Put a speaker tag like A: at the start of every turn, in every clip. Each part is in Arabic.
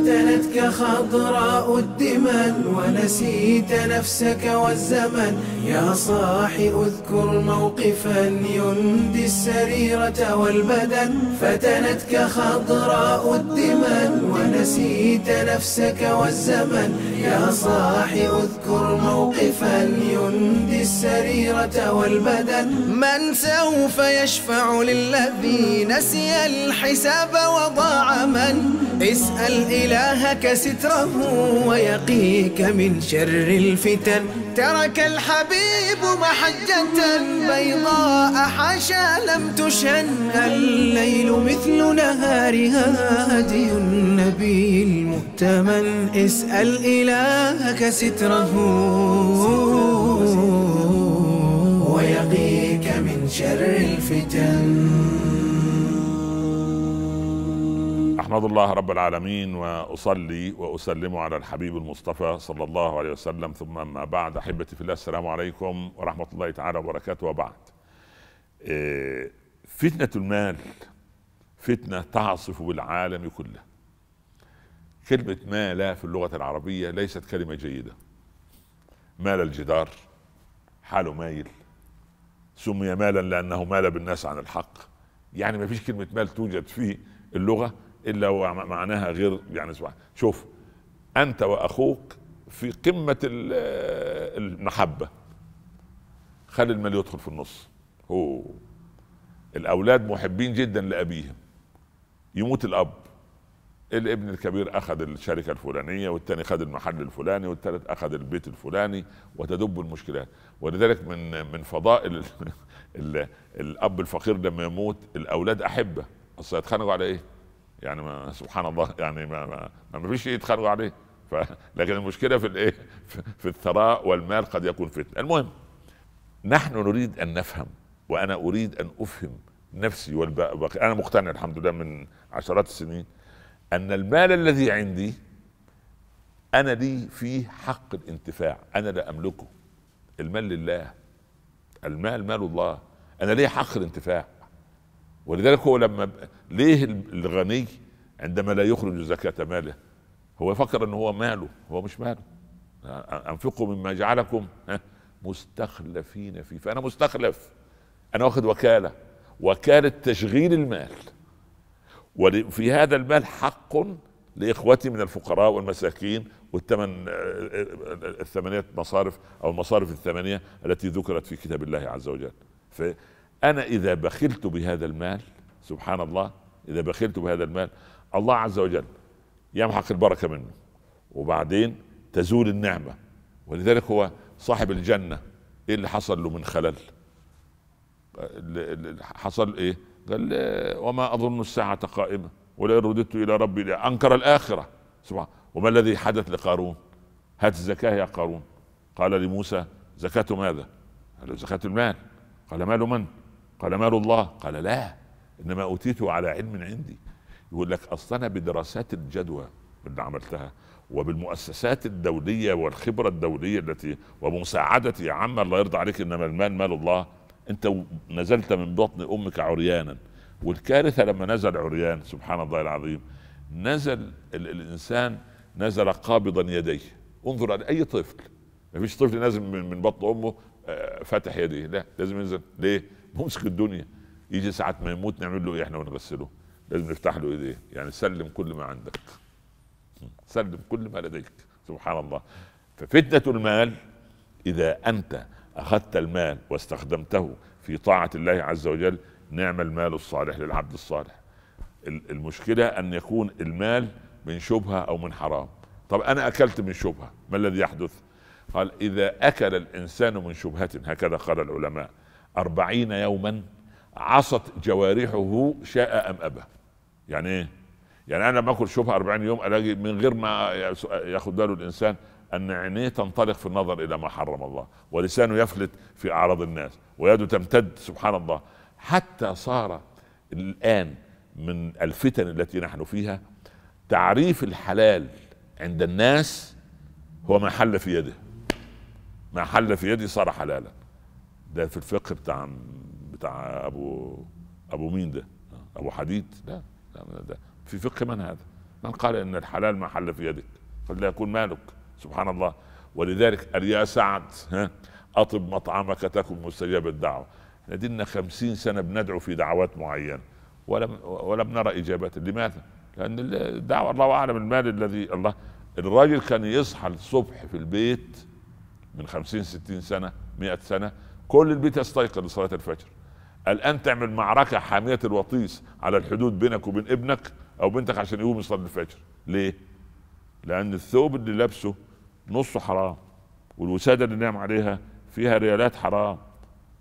A: فتنتك خضراء الدمن ونسيت نفسك والزمن. يا صاح اذكر موقفا يندي السريرة والبدن. فتنتك خضراء الدمن ونسيت نفسك والزمن. يا صاح اذكر موقفا يندي السريرة والبدن. من سوف يشفع للذي نسي الحساب وضاع من؟ اسأل إلهك ستره ويقيك من شر الفتن. ترك الحبيب محجة بيضاء حاشا لم تشن. الليل مثل نهارها هدي النبي المؤتمن. اسأل إلهك ستره ويقيك من شر الفتن.
B: أحمد الله رب العالمين وأصلي وأسلم على الحبيب المصطفى صلى الله عليه وسلم. ثم أما بعد أحبتي في الله السلام عليكم ورحمة الله تعالى وبركاته. وبعد إيه، فتنة المال فتنة تعصف بالعالم كله. كلمة مال في اللغة العربية ليست كلمة جيدة. مال الجدار حاله مايل. سمي مالا لأنه مال بالناس عن الحق. يعني ما فيش كلمة مال توجد في اللغة إلا ومعناها غير يعني سبحان شوف أنت وأخوك في قمة المحبة. خلي المال يدخل في النص. هو. الأولاد محبين جدا لأبيهم. يموت الأب. الابن الكبير أخذ الشركة الفلانية والثاني اخذ المحل الفلاني والثالث أخذ البيت الفلاني وتدب المشكلات ولذلك من من فضائل الأب الفقير لما يموت الأولاد أحبة. اصل يتخانقوا على إيه؟ يعني ما سبحان الله يعني ما ما, ما فيش يتخانقوا عليه. ف... لكن المشكلة في الإيه؟ في الثراء والمال قد يكون فتنة. المهم نحن نريد أن نفهم وأنا أريد أن أفهم نفسي والباقي. أنا مقتنع الحمد لله من عشرات السنين أن المال الذي عندي أنا لي فيه حق الانتفاع. أنا لا أملكه. المال لله. المال مال الله. أنا لي حق الانتفاع. ولذلك هو لما ليه الغني عندما لا يخرج زكاة ماله؟ هو يفكر إنه هو ماله هو مش ماله. أنفقوا مما جعلكم مستخلفين فيه. فأنا مستخلف. أنا واخد وكالة. وكالة تشغيل المال. وفي هذا المال حق لإخوتي من الفقراء والمساكين والثمن الثمانية مصارف أو المصارف الثمانية التي ذكرت في كتاب الله عز وجل. فانا إذا بخلت بهذا المال سبحان الله إذا بخلت بهذا المال الله عز وجل يمحق البركة منه. وبعدين تزول النعمة. ولذلك هو صاحب الجنة. إيه اللي حصل له من خلل؟ حصل إيه؟ قال وما أظن الساعة قائمة. ولئن رددت إلى ربي لأنكر الآخرة. سبحان وما الذي حدث لقارون؟ هات الزكاة يا قارون. قال لموسى زكاة ماذا؟ قال زكاة المال. قال مال من؟ قال مال الله؟ قال لا إنما أوتيته على علم عندي. يقول لك أصلا بدراسات الجدوى اللي عملتها وبالمؤسسات الدولية والخبرة الدولية التي ومساعدتي يا عم الله يرضى عليك إنما المال مال الله. أنت نزلت من بطن أمك عريانا. والكارثة لما نزل عريان سبحان الله العظيم نزل الإنسان نزل قابضا يديه. انظر على أي طفل؟ ما فيش طفل نازل من بطن أمه فاتح يديه لا لازم ينزل. ليه؟ ممسك الدنيا. يجي ساعة ما يموت نعمل له إيه؟ إحنا ونغسله. لازم نفتح له إيديه. يعني سلم كل ما عندك. سلم كل ما لديك. سبحان الله. ففتنة المال إذا أنت أخذت المال واستخدمته في طاعة الله عز وجل نعم المال الصالح للعبد الصالح. المشكلة أن يكون المال من شبهة أو من حرام. طب أنا أكلت من شبهة ما الذي يحدث؟ قال إذا أكل الإنسان من شبهة هكذا قال العلماء أربعين يوما عصت جوارحه شاء أم أبى. يعني إيه؟ يعني أنا لما أكل شبهة أربعين يوم ألاقي من غير ما ياخذ باله الإنسان أن عينيه تنطلق في النظر إلى ما حرم الله ولسانه يفلت في أعراض الناس ويده تمتد سبحان الله. حتى صار الآن من الفتن التي نحن فيها تعريف الحلال عند الناس هو ما حل في يده. ما حل في يدي صار حلالا. ده في الفقه بتاع بتاع ابو أبو مين ده؟ أبو حديد؟ لا, لا ده في فقه من هذا؟ من قال إن الحلال ما حل في يدك قد لا يكون مالك سبحان الله. ولذلك قال يا سعد ها أطب مطعمك تكن مستجاب الدعوة. إحنا دينا خمسين سنة بندعو في دعوات معينة ولم ولم نرى اجابه لماذا؟ لأن الدعوة الله أعلم المال الذي الله الراجل كان يصحى الصبح في البيت من خمسين ستين سنة مئة سنة كل البيت يستيقظ لصلاة الفجر الآن تعمل معركة حامية الوطيس على الحدود بينك وبين ابنك أو بنتك عشان يقوم يصلي الفجر ليه؟ لأن الثوب اللي لابسه نصه حرام والوسادة اللي نام عليها فيها ريالات حرام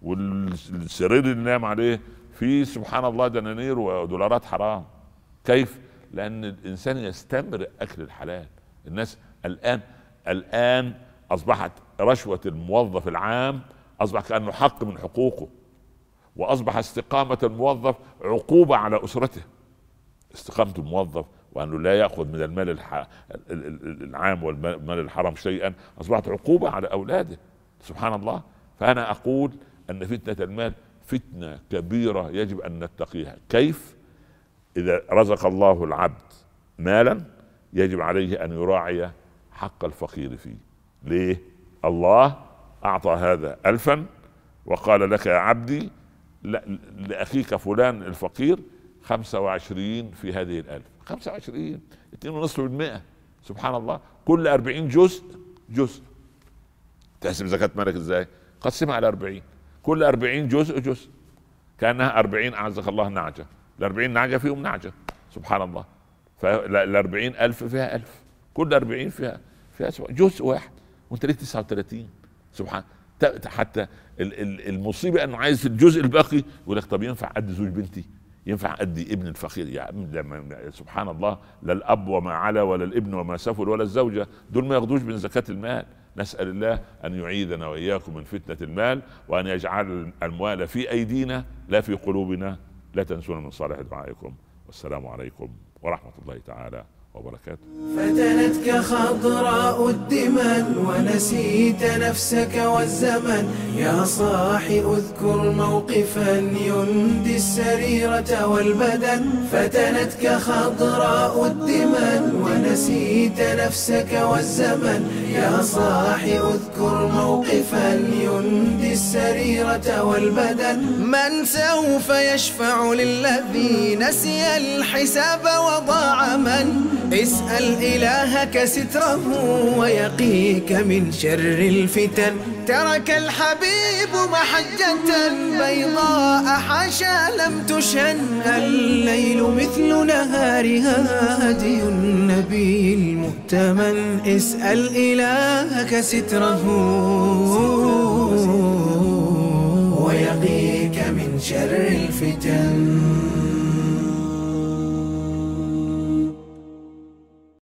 B: والسرير اللي نام عليه فيه سبحان الله دنانير ودولارات حرام كيف؟ لأن الإنسان يستمر أكل الحلال الناس الآن الآن أصبحت رشوة الموظف العام أصبح كأنه حق من حقوقه وأصبح استقامة الموظف عقوبة على أسرته. استقامة الموظف وأنه لا يأخذ من المال الح... العام والمال الحرام شيئا أصبحت عقوبة على أولاده. سبحان الله. فأنا أقول أن فتنة المال فتنة كبيرة يجب أن نتقيها. كيف؟ إذا رزق الله العبد مالا يجب عليه أن يراعي حق الفقير فيه. ليه الله أعطى هذا ألفا وقال لك يا عبدي لأخيك فلان الفقير خمسة وعشرين في هذه اثنين ونصف بالمئة. سبحان الله. كل أربعين جزء جزء. تحسب زكاة مالك إزاي؟ قسمها على أربعين. كل أربعين جزء جزء. كأنها أربعين أعزك الله نعجة. الأربعين نعجة فيهم نعجة. سبحان الله. فالأربعين ألف فيها ألف. كل أربعين فيها فيها جزء واحد. وانت ليك 39 سبحان حتى المصيبة أنه عايز الجزء الباقي يقول لك طب ينفع أدي زوج بنتي؟ ينفع أدي ابن الفقير؟ يا يعني سبحان الله لا الأب وما علا ولا الابن وما سفل ولا الزوجة. دول ما ياخدوش من زكاة المال. نسأل الله أن يعيذنا وإياكم من فتنة المال وأن يجعل الأموال في أيدينا لا في قلوبنا. لا تنسونا من صالح دعائكم. والسلام عليكم ورحمة الله تعالى وبركاته.
A: فتنتك خضراء الدمن ونسيت نفسك والزمن. يا صاح اذكر موقفا يندي السريرة والبدن. فتنتك خضراء الدمن ونسيت نفسك والزمن. يا صاح اذكر موقفا يندي السريرة والبدن. من سوف يشفع للذي نسي الحساب وضاع من؟ اسأل إلهك ستره ويقيك من شر الفتن. ترك الحبيب محجة بيضاء حاشا لم تشن الليل مثل نهارها هدي النبي المؤتمن. اسأل إلهك ستره ويقيك من شر الفتن.